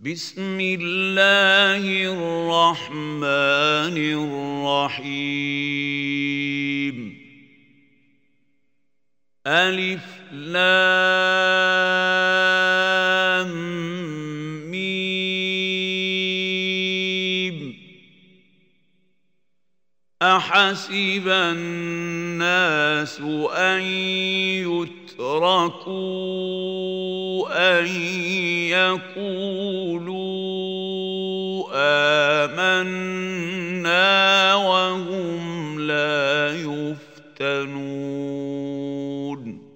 بسم الله الرحمن الرحيم. ألف لام ميم. أحسب الناس أن يتركوا أن يقولوا آمنا وهم لا يفتنون.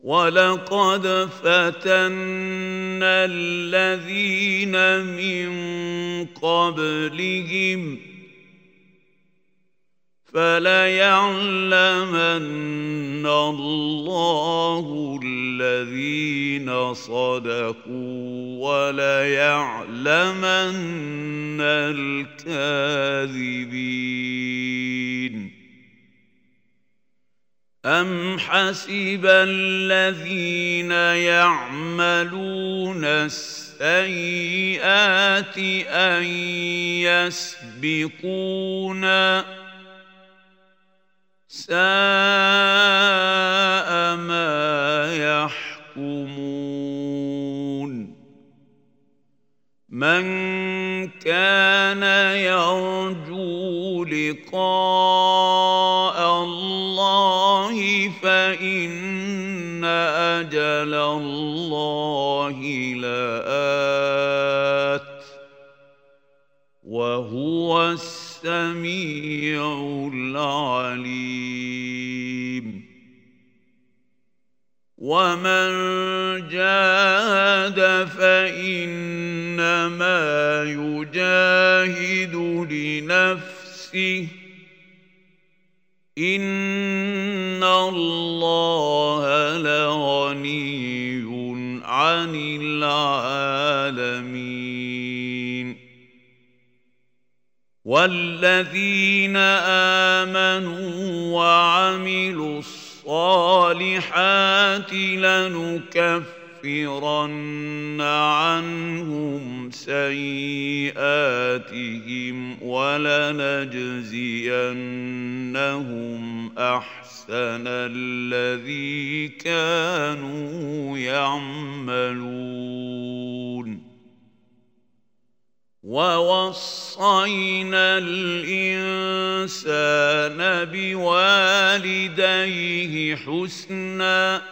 ولقد فتنا الذين من قبلهم فليعلمن الله الذين صدقوا وليعلمن الكاذبين. أم حسب الذين يعملون السيئات أن يسبقونا ساء ما يحكمون. من كان يرجو لقاء الله فإن أجل الله لآت وهو السميع العليم. ومن جاهد فإنما يجاهد لنفسه. إن الله لغني عن العالمين. والذين آمنوا وعملوا الصالحات لنكفرن عنهم سيئاتهم ولنجزينهم أحسن الذي كانوا يعملون ووصينا الإنسان بوالديه حسناً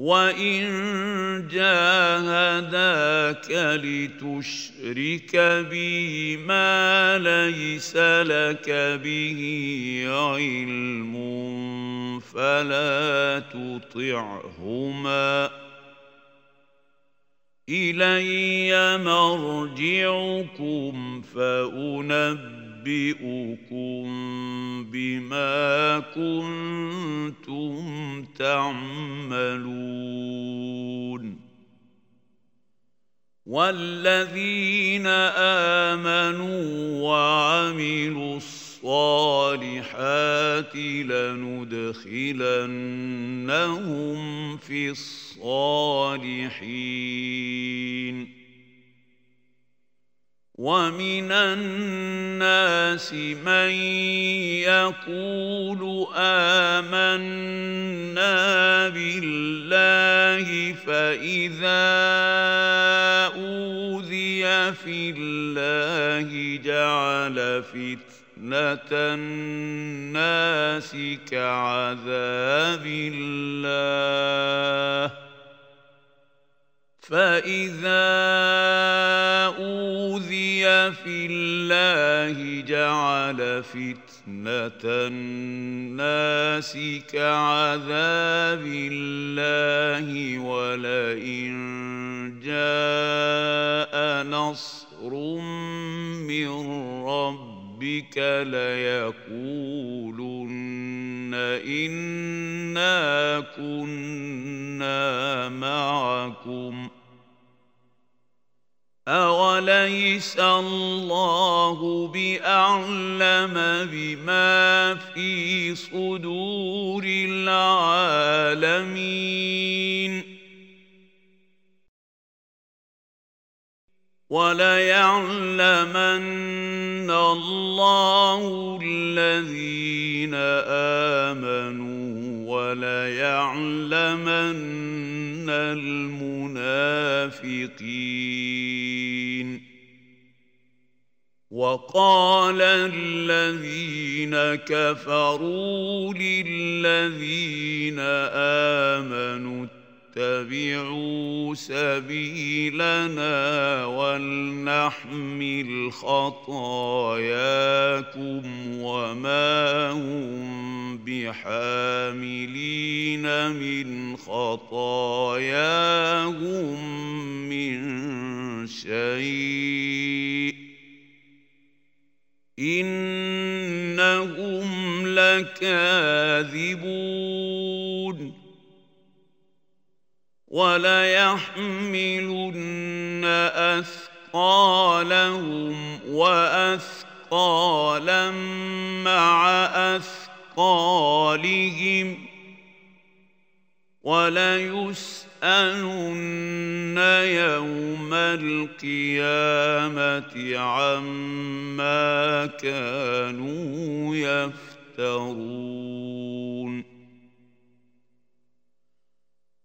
وإن جاهداك لتشرك بي ما ليس لك به علم فلا تطعهما إلي مرجعكم فأنبئكم بما كنتم تعملون. والذين آمنوا وعملوا الصالحات لندخلنهم في الصالحين. ومن الناس من يقول آمنا بالله فإذا أوذي في الله جعل فتنة الناس كعذاب الله. فإذا أوذي في الله جعل فتنة الناس كعذاب الله. ولئن جاء نصر من ربك ليقولن إنا كنا معكم ۖ. أوليس الله بأعلم بما في صدور العالمين وليعلمن الله الذين آمنوا وليعلمن المنافقين. وقال الذين كفروا للذين آمنوا اتبعوا سبيلنا ولنحمل خطاياكم وما هم بحاملين من خطاياهم من شيء إنهم لكاذبون وليحملن أثقالهم وأثقالا مع أثقالهم وليسألن يوم القيامة عما كانوا يفترون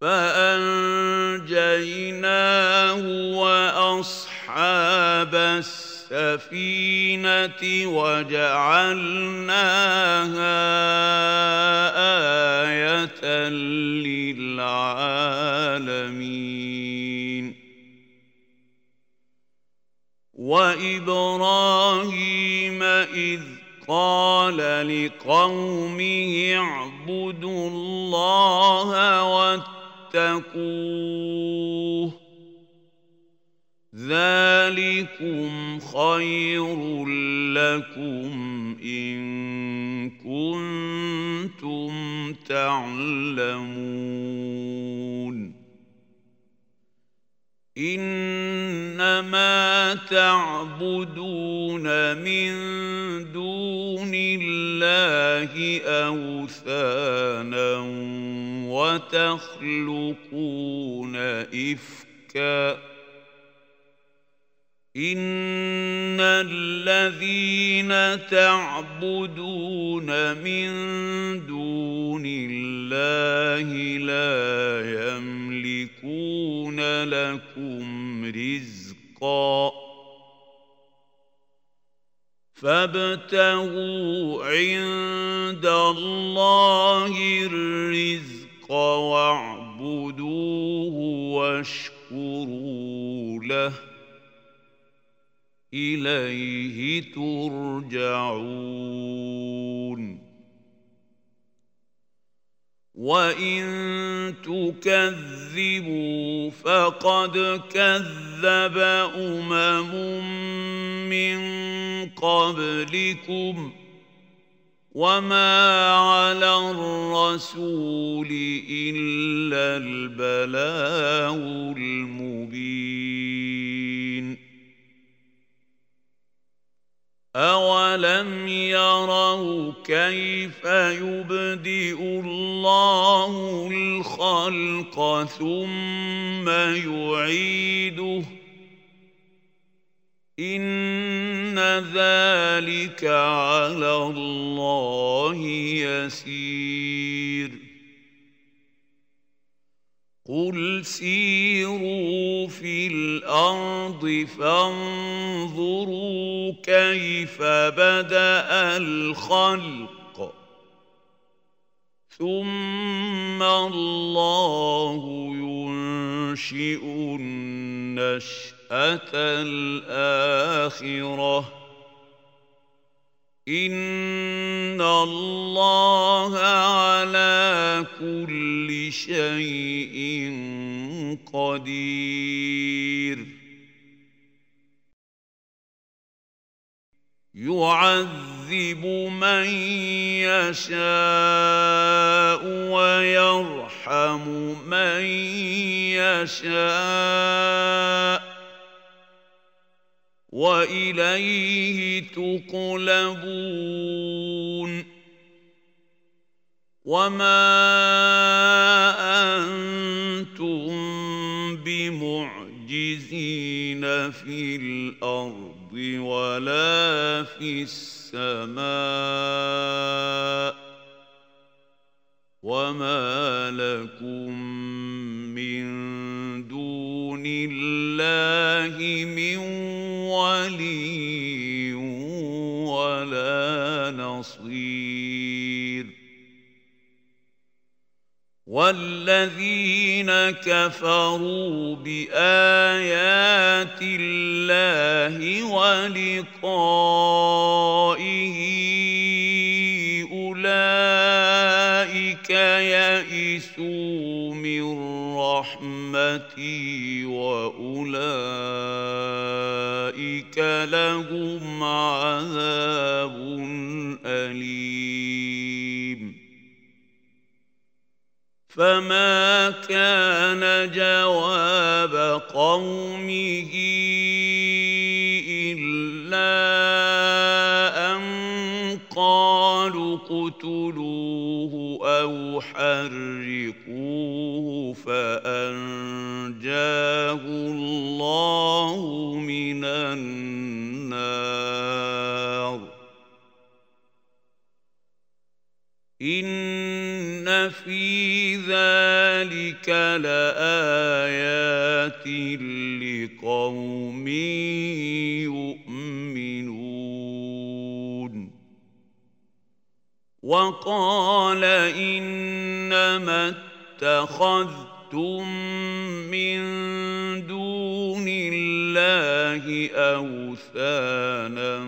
فأنجيناه وأصحاب السفينة وجعلناها آية للعالمين. وإبراهيم إذ قال لقومه اعبدوا الله واتقوه. ذلكم خير لكم إن كنتم تعلمون. إنما تعبدون من دون الله أوثانا وتخلقون إفكا. إن الذين تعبدون من دون الله لا يملكون لكم رزقا. فابتغوا عند الله الرزق واعبدوه واشكروا له. إليه ترجعون. وإن تكذبوا فقد كذب أمم من قبلكم. وما على الرسول الا البلاغ المبين أولم يروا كيف يبدئ الله الخلق ثم يعيده إن ذلك على الله يسير قل سيروا في الأرض فانظروا كيف بدا الخلق ثم الله ينشئ النشاه الآخرة. إن الله على كل شيء قدير. يعذب من يشاء ويرحم من يشاء. وإليه تقلبون. وما أنتم بمعجزين في الأرض ولا في السماء. وما لكم من دون الله من ولي ولا نصير. والذين كفروا بآيات الله ولقائه أولئك يئسوا من رحمتي واولئك لهم عذاب أليم. فما كان جواب قومه إلا أن قالوا اقتلوه أو حرقوه فأنجاه الله ذلك لايات لقوم يؤمنون وقال انما اتخذتم من دون الله اوثانا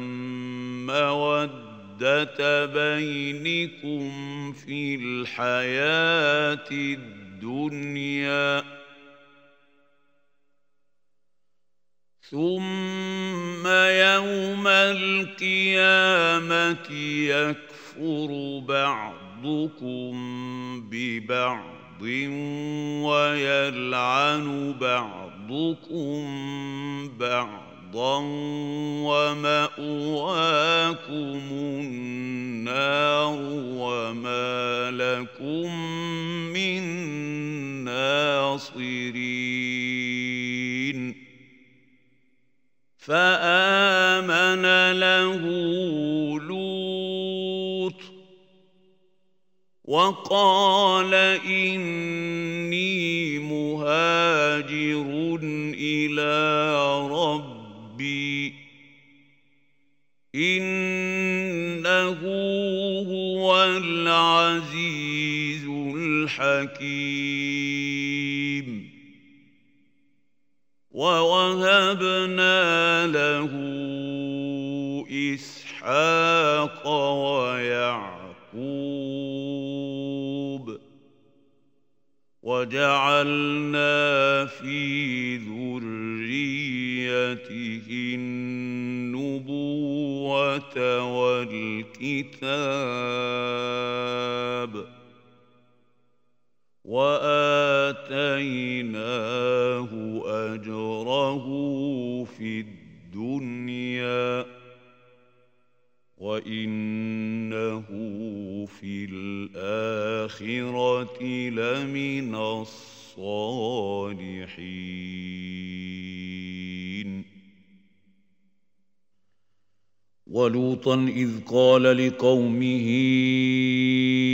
موده المودة بينكم في الحياة الدنيا ثم يوم القيامة يكفر بعضكم ببعض ويلعن بعضكم بعض أرضا ومأواكم النار وما لكم ناصرين فآمن له لوط وقال إني مهاجر إلى ربي. إنه هو العزيز الحكيم. ووهبنا له إسحاق ويعقوب وجعلنا في ذريته النبوة والكتاب وآتيناه أجره في الدنيا وإنه في الآخرة لمن الصالحين. ولوطا إذ قال لقومه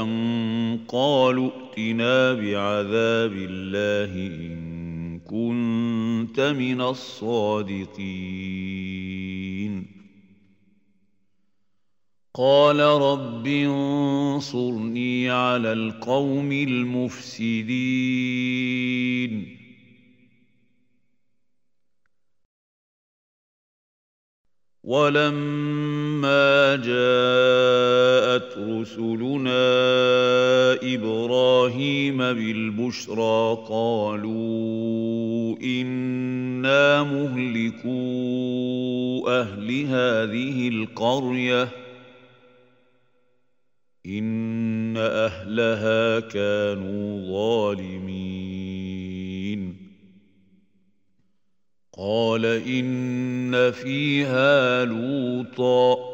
أن قالوا ائتنا بعذاب الله إن كنت من الصادقين قال رب انصرني على القوم المفسدين ولما جاءت رسلنا إبراهيم بالبشرى قالوا إنا مهلكو أهل هذه القرية. إن أهلها كانوا ظالمين. قال إن فيها لوطا.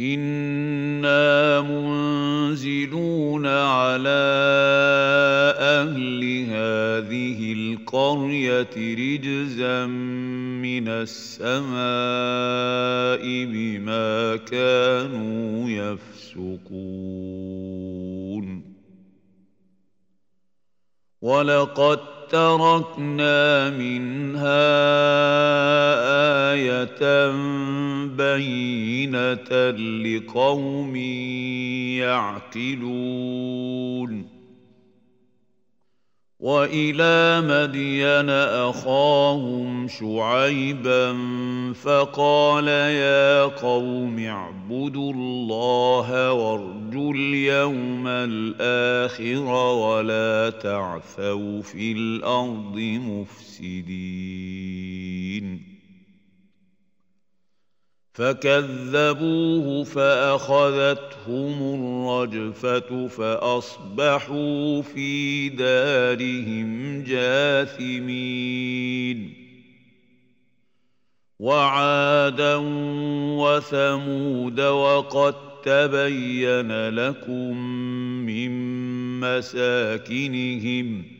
أنا منزلون على أهل هذه القريه رجزا من السماء بما كانوا يفسقون ولقد تركنا منها آية بينة لقوم يعقلون. وإلى مدين أخاهم شعيبا فقال يا قوم اعبدوا الله وارجوا اليوم الآخر ولا تعثوا في الأرض مفسدين. فكذبوه فأخذتهم الرجفة فأصبحوا في دارهم جاثمين. وعادا وثمود وقد تبين لكم من مساكنهم ۖ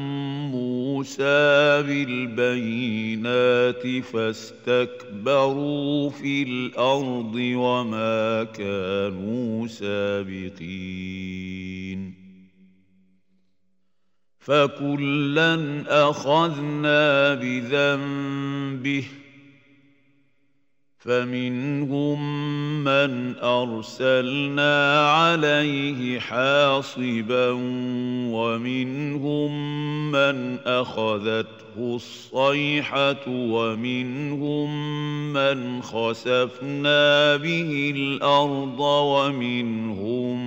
موسى بالبينات فاستكبروا في الأرض وما كانوا سابقين. فكلا أخذنا بذنبه فمنهم من أرسلنا عليه حاصبا ومنهم من أخذته الصيحة ومنهم من خسفنا به الأرض ومنهم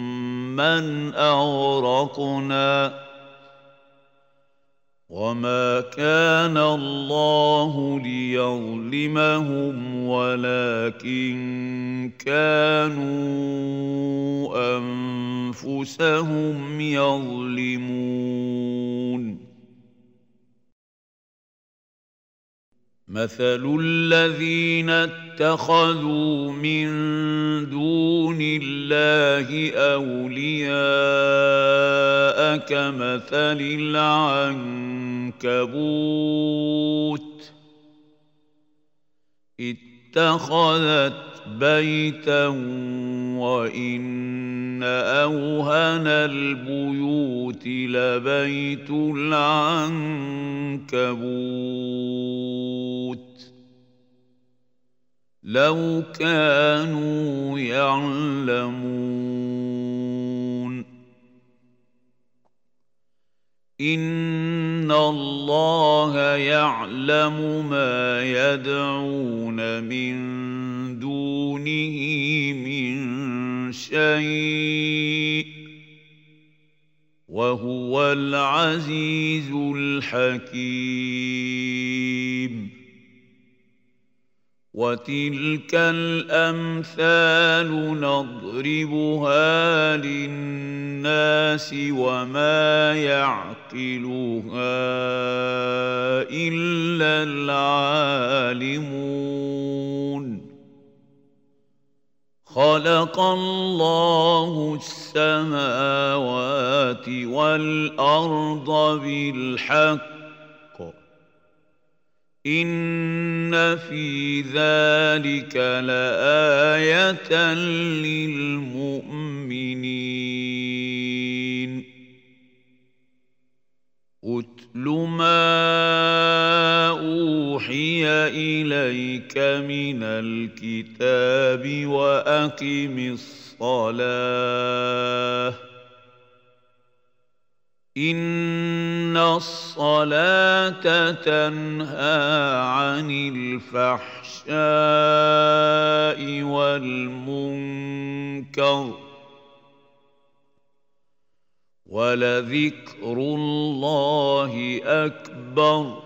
من أغرقنا وما كان الله ليظلمهم ولكن كانوا انفسهم يظلمون مثل الذين اتخذوا من دون الله اولياء كمثل العنكبوت اتخذت بيتا وإن أوهن البيوت لبيت العنكبوت. لو كانوا يعلمون إن الله يعلم ما يدعون من دونه من شيء وهو العزيز الحكيم وتلك الأمثال نضربها للناس وما يعقلها إلا العالمون. خلق الله السماوات والأرض بالحق ان في ذلك لايه للمؤمنين. اتل ما اوحي اليك من الكتاب واقم الصلاه ان الصلاه تنهى عن الفحشاء والمنكر ولذكر الله اكبر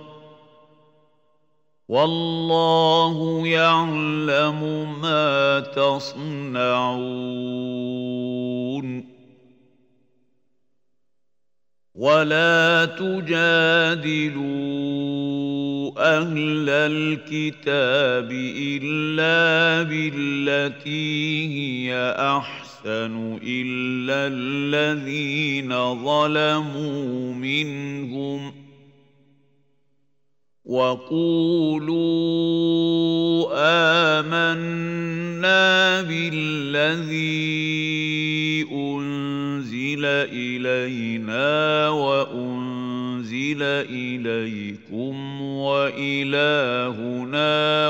والله يعلم ما تصنعون ولا تجادلوا أهل الكتاب الا بالتي هي احسن الا الذين ظلموا منهم وقولوا امنا بالذي انزل الينا وانزل اليكم والهنا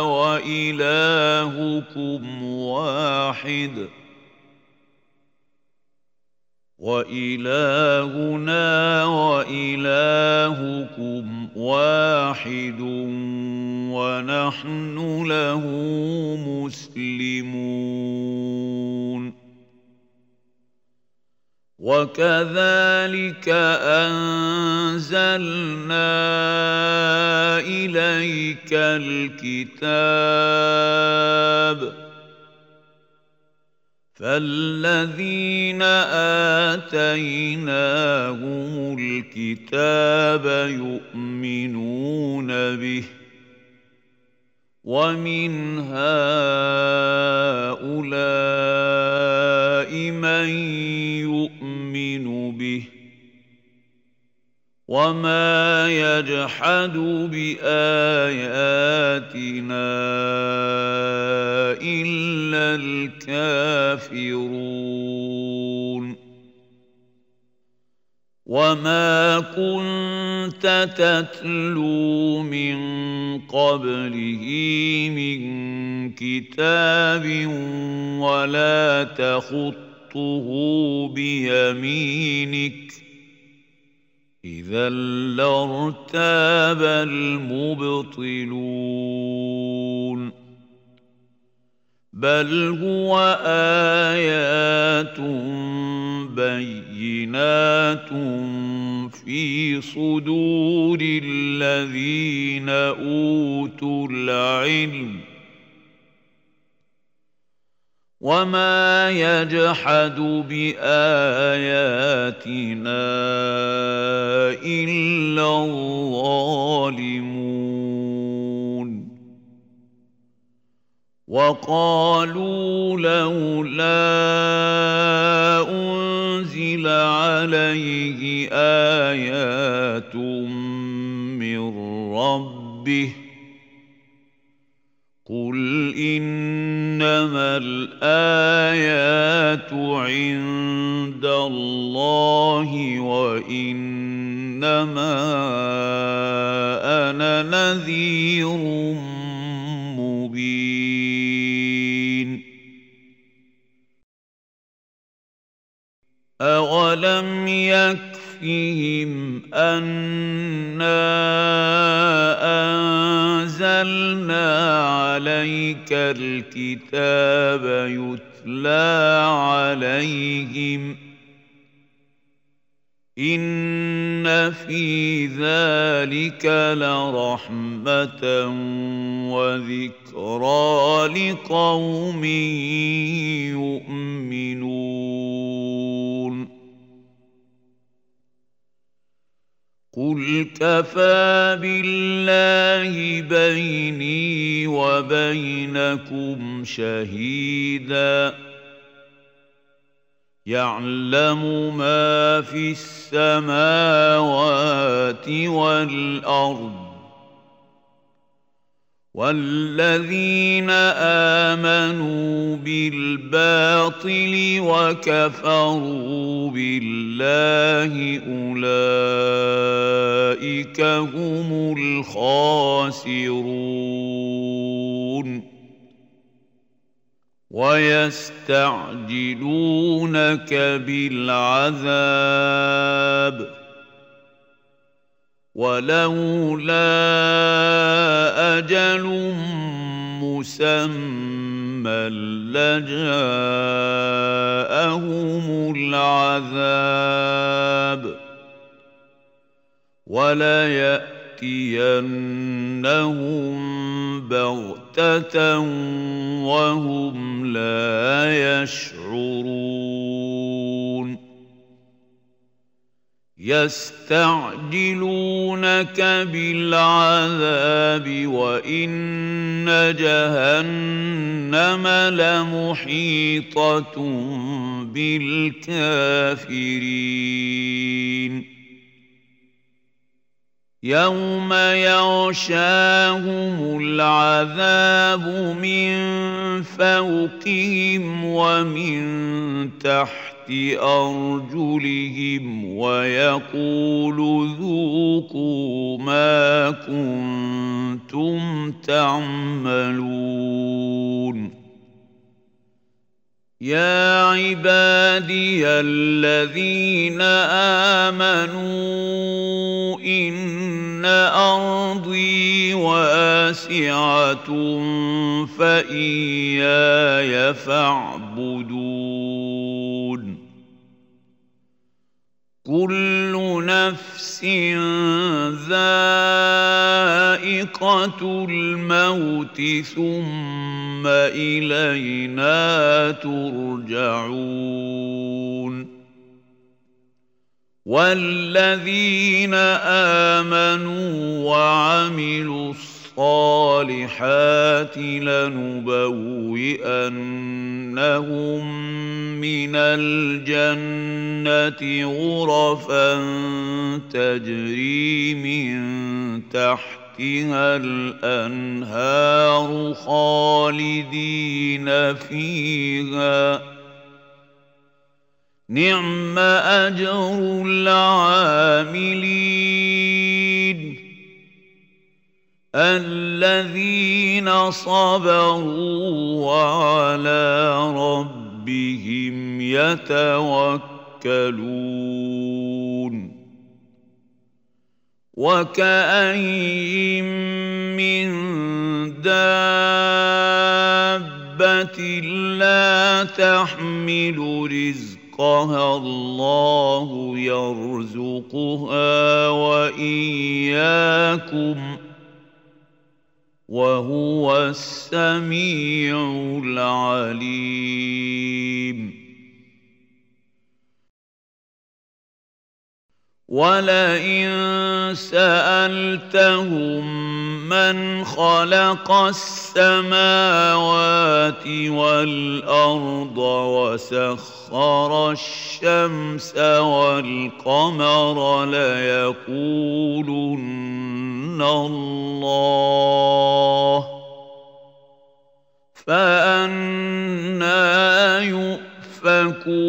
والهكم واحد والهنا والهكم واحد ونحن له مسلمون وكذلك انزلنا اليك الكتاب فالذين اتيناهم الكتاب يؤمنون به ومن هؤلاء من يؤمن به وما يجحد بآياتنا إلا الكافرون وما كنت تتلو من قبله من كتاب ولا تخطه بيمينك. إذا لارتاب المبطلون. بل هو آيات بينات في صدور الذين أوتوا العلم. وما يجحد باياتنا الا الظالمون وقالوا لولا انزل عليه ايات من ربه قل انما الايات عند الله وإنما أنا نذير مبين أولم يكفهم أنا أنزلنا عليك الكتاب يتلى عليهم ۖ. إن في ذلك لرحمة وذكرى لقوم يؤمنون. قل كفى بالله بيني وبينكم شهيداً يعلم ما في السماوات والارض والذين امنوا بالباطل وكفروا بالله اولئك هم الخاسرون ويستعجلونك بالعذاب ولولا أجل مسمى لجاءهم العذاب وليأتينهم بغتة وهم لا يشعرون يستعجلونك بالعذاب وإن جهنم لمحيطة بالكافرين. يوم يغشاهم العذاب من فوقهم ومن تحت أرجلهم ويقول ذوقوا ما كنتم تعملون. يا عبادي الذين آمنوا إن أرضي واسعة فإياي فاعبدون. كل نفس ذائقة الموت ثم إلينا ترجعون. والذين آمنوا وعملوا الصالحات لنبوئنهم من الجنة غرفا تجري من تحتها الأنهار خالدين فيها. نعم أجر العاملين. الذين صبروا وعلى ربهم يتوكلون. وكأين من دابة لا تحمل رزقا رزقها الله يرزقها وإياكم وهو السميع العليم. ولئن سألتهم من خلق السماوات والأرض وسخر الشمس والقمر ليقولن الله فأنا يؤفكون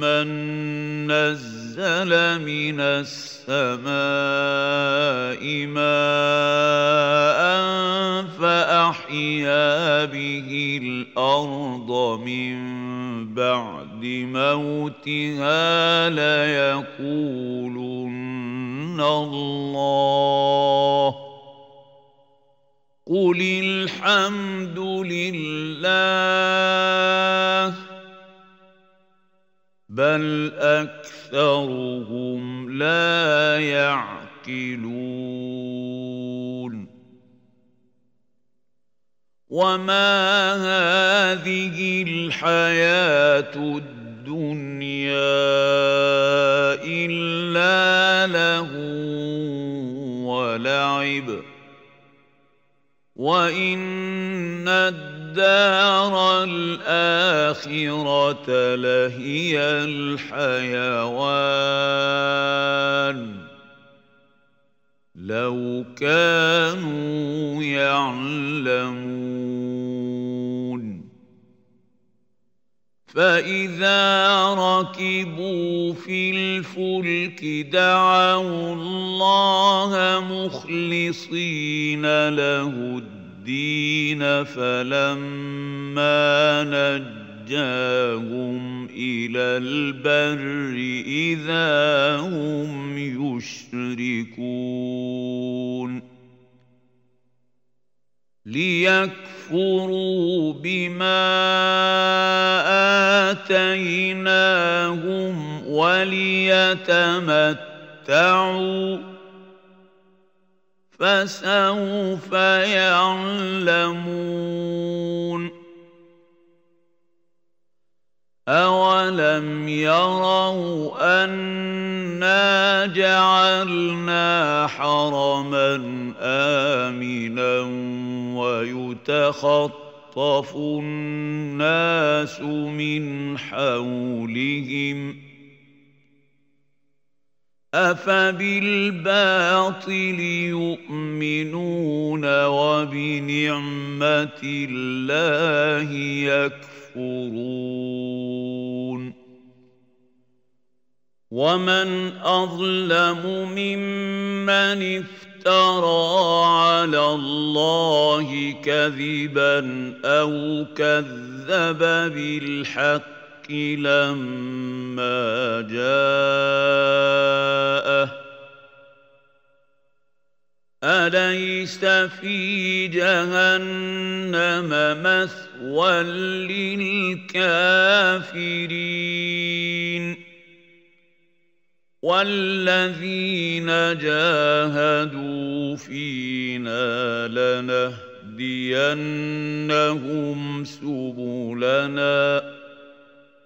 من نزل من السماء ماء فاحيا به الأرض من بعد موتها ليقولن الله قل الحمد لله بل اكثرهم لا يعقلون وما هذه الحياة الدنيا الا له ولعب وان الدار الآخرة لهي الحيوان. لو كانوا يعلمون. فإذا ركبوا في الفلك دعوا الله مخلصين له الدين. فلما نجاهم إلى البر إذا هم يشركون. ليكفروا بما آتيناهم وليتمتعوا فسوف يعلمون أولم يروا أنا جعلنا حرما آمنا ويتخطف الناس من حولهم ۖ أفبالباطل يؤمنون وبنعمة الله يكفرون ومن أظلم ممن افترى على الله كذبا أو كذب بالحق الحق لما جاءه أليس في جهنم مثوى للكافرين والذين جاهدوا فينا لنهدينهم سبلنا